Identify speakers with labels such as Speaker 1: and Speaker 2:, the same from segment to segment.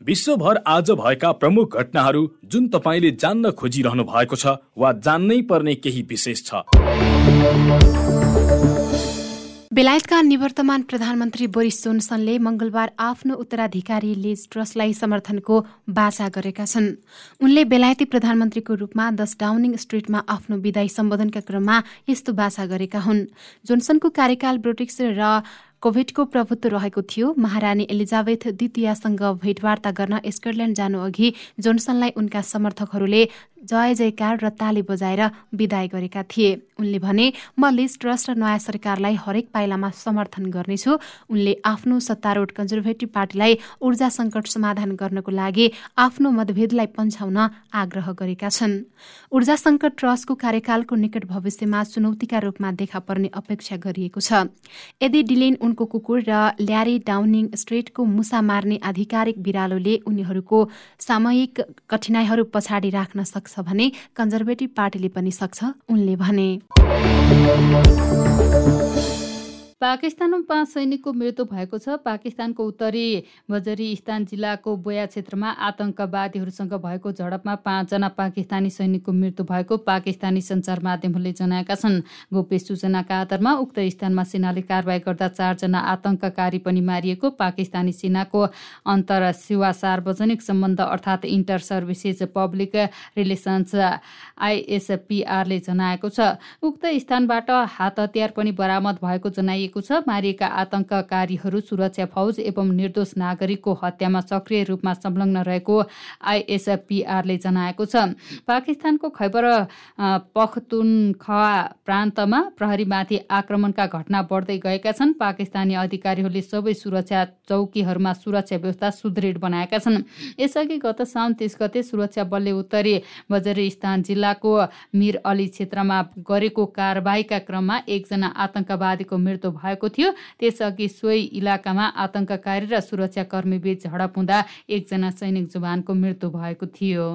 Speaker 1: विश्वभर आज भएका प्रमुख घटनाहरू जुन तपाईँले जान्न खोजिरहनु भएको छ वा जान्नै पर्ने केही विशेष छ।
Speaker 2: बेलायतका निवर्तमान प्रधानमन्त्री बोरिस जोन्सनले मंगलबार आफ्नो उत्तराधिकारी लिज ट्रस्टलाई समर्थनको बाचा गरेका छन्। उनले बेलायती प्रधानमन्त्रीको रूपमा दस डाउनिङ स्ट्रिटमा आफ्नो विदाई सम्बोधनका क्रममा यस्तो बाचा गरेका हुन्। जोन्सनको कार्यकाल ब्रोटिक्स र कोभिडको प्रभुत्व रहेको थियो। महारानी एलिजाबेथ द्वितीयसँग भेटवार्ता गर्न स्कटल्याण्ड जानु अघि जोन्सनलाई उनका समर्थकहरूले जय जयकार र ताली बजाएर विदाय गरेका थिए। उनले भने म लिज ट्रस्ट र नयाँ सरकारलाई हरेक पाइलामा समर्थन गर्नेछु। उनले आफ्नो सत्तारूढ कन्जर्भेटिभ पार्टीलाई ऊर्जा सङ्कट समाधान गर्नको लागि आफ्नो मतभेदलाई पन्छाउन आग्रह गरेका छन्। ऊर्जा सङ्कट ट्रस्टको कार्यकालको निकट भविष्यमा चुनौतीका रूपमा देखा पर्ने अपेक्षा गरिएको छ। यदि डिलेन उनको कुकुर र ल्यारी डाउनिङ स्ट्रेटको मुसा मार्ने आधिकारिक बिरालोले उनीहरूको सामयिक कठिनाइहरू पछाडि राख्न सक्छ सक्छ भने कन्जर्भेटिभ पार्टीले पनि सक्छ उनले भने।
Speaker 3: पाकिस्तानमा पाँच सैनिकको मृत्यु भएको छ। पाकिस्तानको उत्तरी वजरिस्तान जिल्लाको बोया क्षेत्रमा आतंकवादीहरूसँग भएको झडपमा पाँचजना पाकिस्तानी सैनिकको मृत्यु भएको पाकिस्तानी सञ्चार माध्यमहरूले जनाएका छन्। गोप्य सूचनाका आधारमा उक्त स्थानमा सेनाले कारवाही गर्दा चारजना आतंककारी पनि मारिएको पाकिस्तानी सेनाको अन्तर सेवा सार्वजनिक सम्बन्ध अर्थात् इन्टर सर्भिसेस पब्लिक रिलेसन्स आइएसपिआरले जनाएको छ। उक्त स्थानबाट हात हतियार पनि बरामद भएको जनाइएको गरिएको छ। मारिएका आतंककारीहरू सुरक्षा फौज एवं निर्दोष नागरिकको हत्यामा सक्रिय रूपमा संलग्न रहेको आइएसपिआरले जनाएको छ। पाकिस्तानको खैबर पख्तुनखवा प्रान्तमा प्रहरीमाथि आक्रमणका घटना बढ्दै गएका छन्। पाकिस्तानी अधिकारीहरूले सबै सुरक्षा चौकीहरूमा सुरक्षा व्यवस्था सुदृढ बनाएका छन्। यसअघि गत साउन तिस गते सुरक्षा बलले उत्तरी बजरिस्तान जिल्लाको मिर अली क्षेत्रमा गरेको कारवाहीका क्रममा एकजना आतंकवादीको मृत्यु भएको थियो। त्यसअघि सोही इलाकामा आतंककारी र सुरक्षाकर्मीबीच झडप हुँदा एकजना सैनिक जवानको मृत्यु भएको थियो।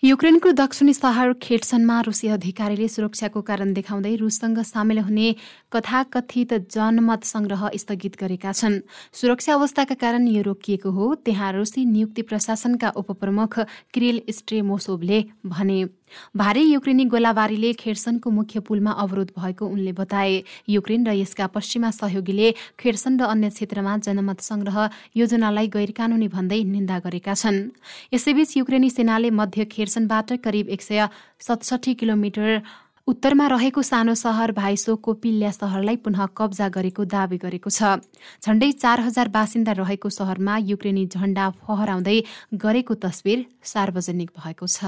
Speaker 2: युक्रेनको दक्षिणी सहर खेटसनमा रुसी अधिकारीले सुरक्षाको कारण देखाउँदै रुससँग सामेल हुने कथाकथित जनमत संग्रह स्थगित गरेका छन्। सुरक्षा अवस्थाका कारण यो रोकिएको हो त्यहाँ रुसी नियुक्ति प्रशासनका उपप्रमुख क्रिल स्ट्रेमोसोभले भने। भारी युक्रेनी गोलाबारीले खेर्सनको मुख्य पुलमा अवरोध भएको उनले बताए। युक्रेन र यसका पश्चिमा सहयोगीले खेर्सन र अन्य क्षेत्रमा जनमत संग्रह योजनालाई गैरकानूनी भन्दै निन्दा गरेका छन्। यसैबीच युक्रेनी सेनाले मध्य खेर्सनबाट करिब एक सय सतसठी किलोमिटर उत्तरमा रहेको सानो सहर भाइसोको पिल्या सहरलाई पुनः कब्जा गरेको दावी गरेको छ। झण्डै चार हजार बासिन्दा रहेको सहरमा युक्रेनी झण्डा फहराउँदै गरेको तस्विर सार्वजनिक भएको छ।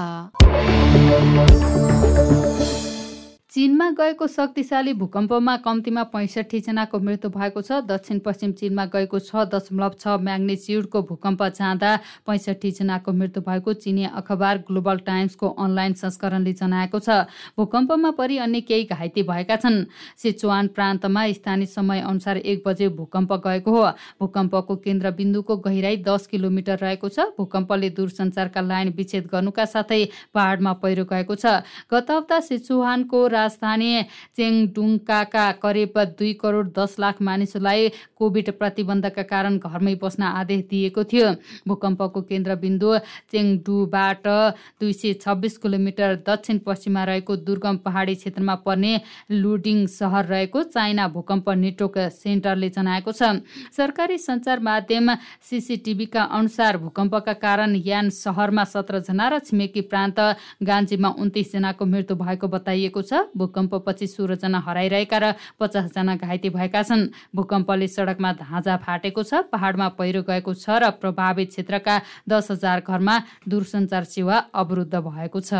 Speaker 3: चीनमा गएको शक्तिशाली भूकम्पमा कम्तीमा पैँसठी जनाको मृत्यु भएको छ। दक्षिण पश्चिम चीनमा गएको छ दशमलव छ म्याग्नेच्युडको भूकम्प जाँदा पैँसठी जनाको मृत्यु भएको चिनिया अखबार ग्लोबल टाइम्सको अनलाइन संस्करणले जनाएको छ। भूकम्पमा परि अन्य केही घाइते भएका छन्। सिचुवान प्रान्तमा स्थानीय समय अनुसार एक बजे भूकम्प गएको हो। भूकम्पको केन्द्रबिन्दुको गहिराई दस किलोमिटर रहेको छ। भूकम्पले दूरसञ्चारका लाइन विच्छेद गर्नुका साथै पहाडमा पहिरो गएको छ। गत हप्ता सिचुहानको राजधानी चेङडुङका करिब दुई करोड दस लाख मानिसहरूलाई कोभिड प्रतिबन्धका कारण घरमै बस्न आदेश दिएको थियो। भूकम्पको केन्द्रबिन्दु चेङडुबाट दुई सय छब्बिस किलोमिटर दक्षिण पश्चिममा रहेको दुर्गम पहाडी क्षेत्रमा पर्ने लुडिङ सहर रहेको चाइना भूकम्प नेटवर्क सेन्टरले जनाएको छ। सरकारी सञ्चार माध्यम सिसिटिभीका अनुसार भूकम्पका कारण यान सहरमा सत्रजना र छिमेकी प्रान्त गान्जीमा उन्तिस जनाको मृत्यु भएको बताइएको छ। भूकम्पपछि सोह्रजना हराइरहेका र पचासजना घाइते भएका छन्। भूकम्पले सडकमा धाँजा फाटेको छ पहाडमा पहिरो गएको छ र प्रभावित क्षेत्रका दस हजार घरमा दूरसञ्चार सेवा अवरुद्ध भएको छ।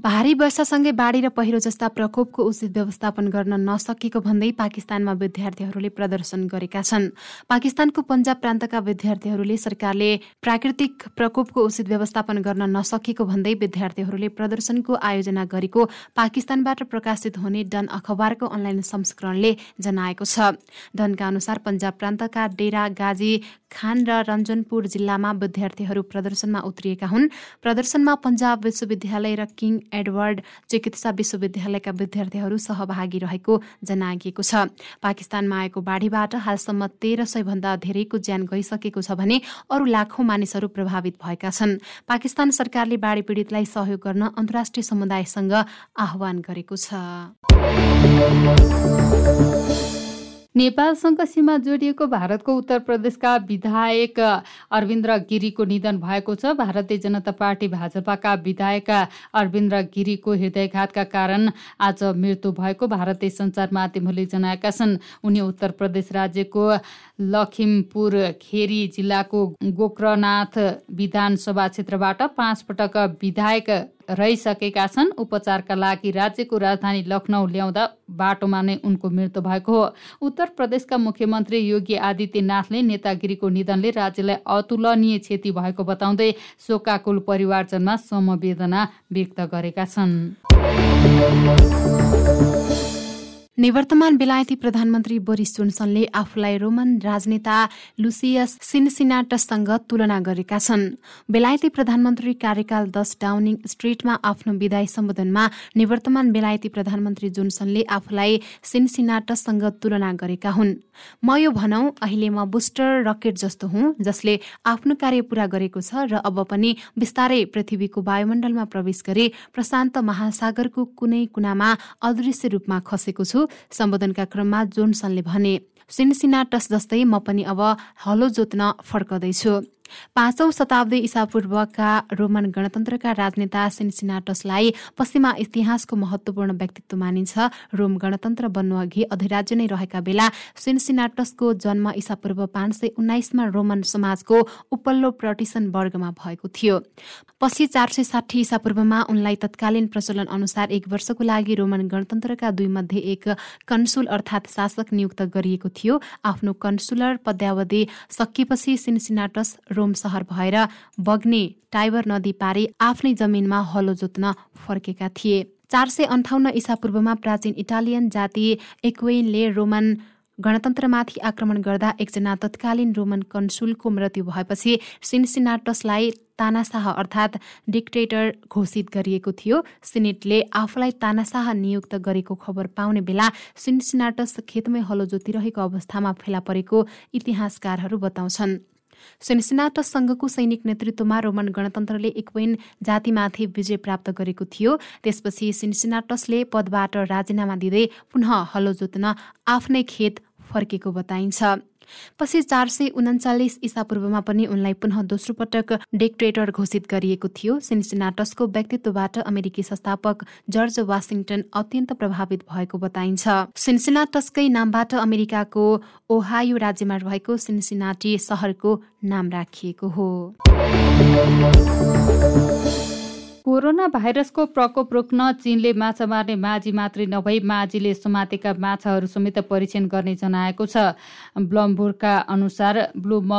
Speaker 2: भारी वर्षासँगै बाढी र पहिरो जस्ता प्रकोपको उचित व्यवस्थापन गर्न नसकेको भन्दै पाकिस्तानमा विद्यार्थीहरूले प्रदर्शन गरेका छन्। पाकिस्तानको पन्जाब प्रान्तका विद्यार्थीहरूले सरकारले प्राकृतिक प्रकोपको उचित व्यवस्थापन गर्न नसकेको भन्दै विद्यार्थीहरूले प्रदर्शनको आयोजना गरेको पाकिस्तानबाट प्रकाशित हुने डन अखबारको अनलाइन संस्करणले जनाएको छ। डनका अनुसार पन्जाब प्रान्तका डेरा गाजी खान र रञ्जनपुर जिल्लामा विद्यार्थीहरू प्रदर्शनमा उत्रिएका हुन्। प्रदर्शनमा पन्जाब विश्वविद्यालय र किङ एडवर्ड चिकित्सा विश्वविद्यालयका विद्यार्थीहरू सहभागी रहेको जनाइएको छ। पाकिस्तानमा आएको बाढीबाट हालसम्म तेह्र सय भन्दा धेरैको ज्यान गइसकेको छ भने अरू लाखौं मानिसहरू प्रभावित भएका छन्। पाकिस्तान सरकारले बाढी पीडितलाई सहयोग गर्न अन्तर्राष्ट्रिय समुदायसँग आह्वान गरेको छ।
Speaker 3: नेपालसँग सीमा जोडिएको भारतको उत्तर प्रदेशका विधायक अरविन्द्र गिरीको निधन भएको छ। भारतीय जनता पार्टी भाजपाका विधायक अरविन्द्र गिरीको हृदयघातका कारण आज मृत्यु भएको भारतीय सञ्चार माध्यमहरूले जनाएका छन्। उनी उत्तर प्रदेश राज्यको लखिमपुर खेरी जिल्लाको गोक्रनाथ विधानसभा क्षेत्रबाट पाँच पटक विधायक रहिसकेका छन्। उपचारका लागि राज्यको राजधानी लखनऊ ल्याउँदा बाटोमा नै उनको मृत्यु भएको हो। उत्तर प्रदेशका मुख्यमन्त्री योगी आदित्यनाथले नेतागिरीको निधनले राज्यलाई अतुलनीय क्षति भएको बताउँदै शोकाकुल परिवारजनमा समवेदना व्यक्त गरेका छन्।
Speaker 2: निवर्तमान बेलायती प्रधानमन्त्री बोरिस जोन्सनले आफूलाई रोमन राजनेता लुसियस सिनसिनाटससँग तुलना गरेका छन्। बेलायती प्रधानमन्त्री कार्यकाल दस डाउनिङ स्ट्रिटमा आफ्नो विदाय सम्बोधनमा निवर्तमान बेलायती प्रधानमन्त्री जोन्सनले आफूलाई सिनसिनाटससँग तुलना गरेका हुन्। म यो भनौँ अहिले म बुस्टर रकेट जस्तो हुँ जसले आफ्नो कार्य पूरा गरेको छ र अब पनि बिस्तारै पृथ्वीको वायुमण्डलमा प्रवेश गरी प्रशान्त महासागरको कुनै कुनामा अदृश्य रूपमा खसेको छु। सम्बोधनका क्रममा जोनसनले भने सिनसिनाटस जस्तै म पनि अब हलो जोत्न फर्कदैछु। पाँचौं शताब्दी ईसापूर्वका रोमन गणतन्त्रका राजनेता सिन्सिनाटसलाई पश्चिमा इतिहासको महत्वपूर्ण व्यक्तित्व मानिन्छ। रोम गणतन्त्र बन्नु अघि अधिराज्य नै रहेका बेला सिन्सिनाटसको जन्म ईसापूर्व पाँच सय उन्नाइसमा रोमन समाजको उपल्लो प्रटिसन वर्गमा भएको थियो। पछि चार सय साठी ईसापूर्वमा उनलाई तत्कालीन प्रचलन अनुसार एक वर्षको लागि रोमन गणतन्त्रका दुई मध्ये एक कन्सुल अर्थात् शासक नियुक्त गरिएको थियो। आफ्नो कन्सुलर पद्यावधि सकिएपछि सिन्सिनाटस रोम सहर भएर बग्ने टाइबर नदी पारी आफ्नै जमिनमा हलो जोत्न फर्केका थिए। चार सय अन्ठाउन्न इसापूर्वमा प्राचीन इटालियन जाति एक्वेनले रोमन गणतन्त्रमाथि आक्रमण गर्दा एकजना तत्कालीन रोमन कन्सुलको मृत्यु भएपछि सिनसिनाटसलाई तानाशाह अर्थात् डिक्टेटर घोषित गरिएको थियो। सिनेटले आफूलाई तानाशाह नियुक्त गरेको खबर पाउने बेला सिनसिनाटस खेतमै हलो जोतिरहेको अवस्थामा फेला परेको इतिहासकारहरू बताउँछन्। सेन्सिनाटससँगको सैनिक नेतृत्वमा रोमन गणतन्त्रले इक्वेन जातिमाथि विजय प्राप्त गरेको थियो। त्यसपछि सिन्सिनाटसले पदबाट राजीनामा दिँदै पुनः हलो जोत्न आफ्नै खेत फर्केको बताइन्छ। पछि चार सय उन्चालिस इसापूर्वमा पनि उनलाई पुनः दोस्रो पटक डेक्ट्रेटर घोषित गरिएको थियो। सिन्सिनाटसको व्यक्तित्वबाट अमेरिकी संस्थापक जर्ज वासिङटन अत्यन्त प्रभावित भएको बताइन्छ। सिन्सिनाटसकै नामबाट अमेरिकाको ओहायो राज्यमा रहेको सिन्सिनाटी सहरको नाम राखिएको हो।
Speaker 3: कोरोना भाइरसको प्रकोप रोक्न चीनले माछा मार्ने माझी मात्रै नभई माझीले समातेका माछाहरू समेत परीक्षण गर्ने जनाएको छ। ब्लम्बुरका अनुसार ब्लुम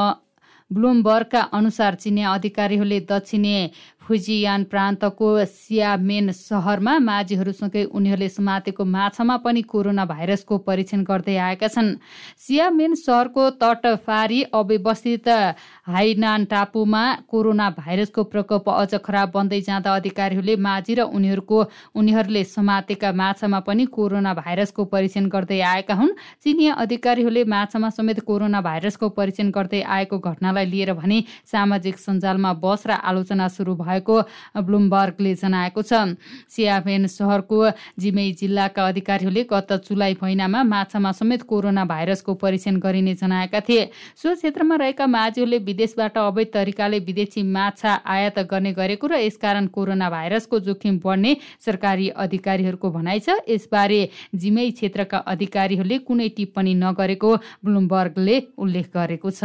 Speaker 3: ब्लुमबर्गका अनुसार चिनिया अधिकारीहरूले दक्षिणी फुजियान प्रान्तको सियामेन सहरमा माझीहरूसँगै उनीहरूले समातेको माछामा पनि कोरोना भाइरसको परीक्षण गर्दै आएका छन्। सियामेन सहरको तटफारी अव्यवस्थित हाइनान टापुमा कोरोना भाइरसको प्रकोप अझ खराब बन्दै जाँदा अधिकारीहरूले माझी र उनीहरूको उनीहरूले समातेका माछामा पनि कोरोना भाइरसको परीक्षण गर्दै आएका हुन्। चिनिया अधिकारीहरूले माछामा समेत कोरोना भाइरसको परीक्षण गर्दै आएको घटनालाई लिएर भने सामाजिक सञ्जालमा बस र आलोचना सुरु भयो। भएको ब्लुमबर्गले जनाएको छ। सियाफेन सहरको जिमै जिल्लाका अधिकारीहरूले गत जुलाई महिनामा माछामा समेत कोरोना भाइरसको परीक्षण गरिने जनाएका थिए। सो क्षेत्रमा रहेका माझीहरूले विदेशबाट अवैध तरिकाले विदेशी माछा आयात गर्ने गरेको र यसकारण कोरोना भाइरसको जोखिम बढ्ने सरकारी अधिकारीहरूको भनाइ छ। यसबारे जिमै क्षेत्रका अधिकारीहरूले कुनै टिप्पणी नगरेको ब्लुमबर्गले उल्लेख गरेको छ।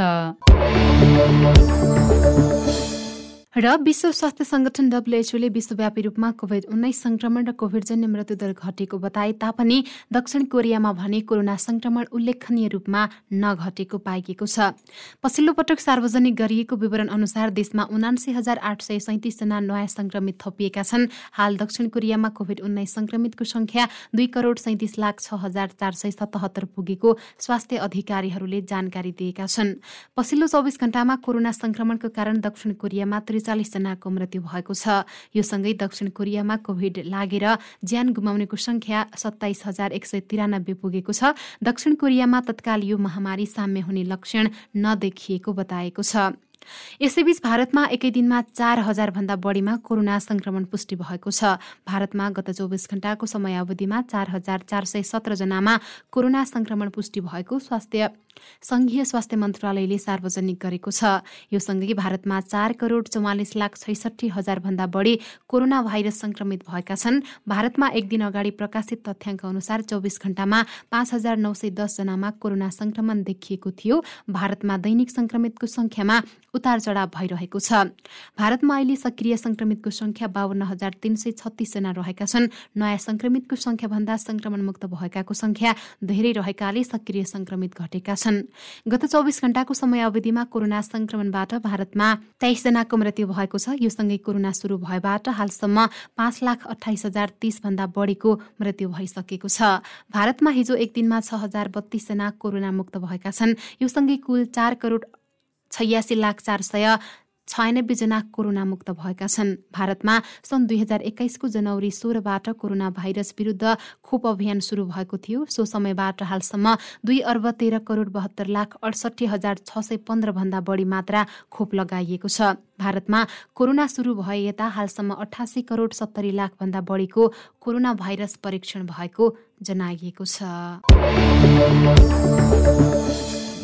Speaker 2: र विश्व स्वास्थ्य संगठन डब्लुएचओले विश्वव्यापी रूपमा कोभिड उन्नाइस संक्रमण र कोभिडजन्य मृत्युदर घटेको बताए तापनि दक्षिण कोरियामा भने कोरोना संक्रमण उल्लेखनीय रूपमा नघटेको पाइएको छ। पछिल्लो पटक सार्वजनिक गरिएको विवरण अनुसार देशमा उनासी हजार आठ सय सैतिसजना नयाँ संक्रमित थपिएका छन्। हाल दक्षिण कोरियामा कोभिड उन्नाइस संक्रमितको संख्या दुई करोड सैतिस लाख छ हजार चार सय सतहत्तर पुगेको स्वास्थ्य अधिकारीहरूले जानकारी दिएका छन्। पछिल्लो चौबिस घण्टामा कोरोना संक्रमणको कारण दक्षिण कोरियामा त्रिचालिसजनाको मृत्यु भएको छ। यो सँगै दक्षिण कोरियामा कोभिड लागेर ज्यान गुमाउनेको संख्या सत्ताइस हजार एक सय तिरानब्बे पुगेको छ। दक्षिण कोरियामा तत्काल यो महामारी साम्य हुने लक्षण नदेखिएको बताएको छ। यसैबीच भारतमा एकै दिनमा चार हजार भन्दा बढीमा कोरोना संक्रमण पुष्टि भएको छ। भारतमा गत चौबिस घण्टाको समयावधिमा चार हजार चार सय सत्र जनामा कोरोना संक्रमण पुष्टि भएको स्वास्थ्य संघीय स्वास्थ्य मन्त्रालयले सार्वजनिक गरेको छ। यो सँगै भारतमा चार करोड चौवालिस लाख छैसठी हजार भन्दा बढी कोरोना भाइरस संक्रमित भएका छन्। भारतमा एक दिन अगाडि प्रकाशित तथ्याङ्क अनुसार चौबिस घण्टामा पाँच हजार नौ सय दसजनामा कोरोना संक्रमण देखिएको थियो। भारतमा दैनिक संक्रमितको संख्यामा उतार चढाव भइरहेको छ। भारतमा अहिले सक्रिय संक्रमितको संख्या बाहन्न हजार तीन सय छत्तिसजना रहेका छन्। नयाँ संक्रमितको संख्याभन्दा संक्रमणमुक्त भएकाको संख्या धेरै रहेकाले सक्रिय संक्रमित घटेका छन्। गत चौबिस घण्टाको समयावधिमा कोरोना संक्रमणबाट भारतमा तेइसजनाको मृत्यु भएको छ। यो सँगै कोरोना सुरु भएबाट हालसम्म पाँच लाख अठाइस हजार तीस भन्दा बढीको मृत्यु भइसकेको छ। भारतमा हिजो एक दिनमा छ हजार बत्तीसजना कोरोना मुक्त भएका छन्। यो सँगै कुल चार करोड छयासी लाख चार सय कोरोना मुक्त भएका छन्। भारतमा सन् दुई हजार एक्काइसको जनवरी सोह्रबाट कोरोना भाइरस विरुद्ध खोप अभियान सुरु भएको थियो। सो समयबाट हालसम्म दुई अर्ब तेह्र करोड बहत्तर लाख अडसठी हजार छ सय पन्ध्र भन्दा बढी मात्रा खोप लगाइएको छ। भारतमा कोरोना सुरु भए यता हालसम्म अठासी करोड सत्तरी लाख भन्दा बढीको कोरोना भाइरस परीक्षण भएको जनाइएको
Speaker 1: छ।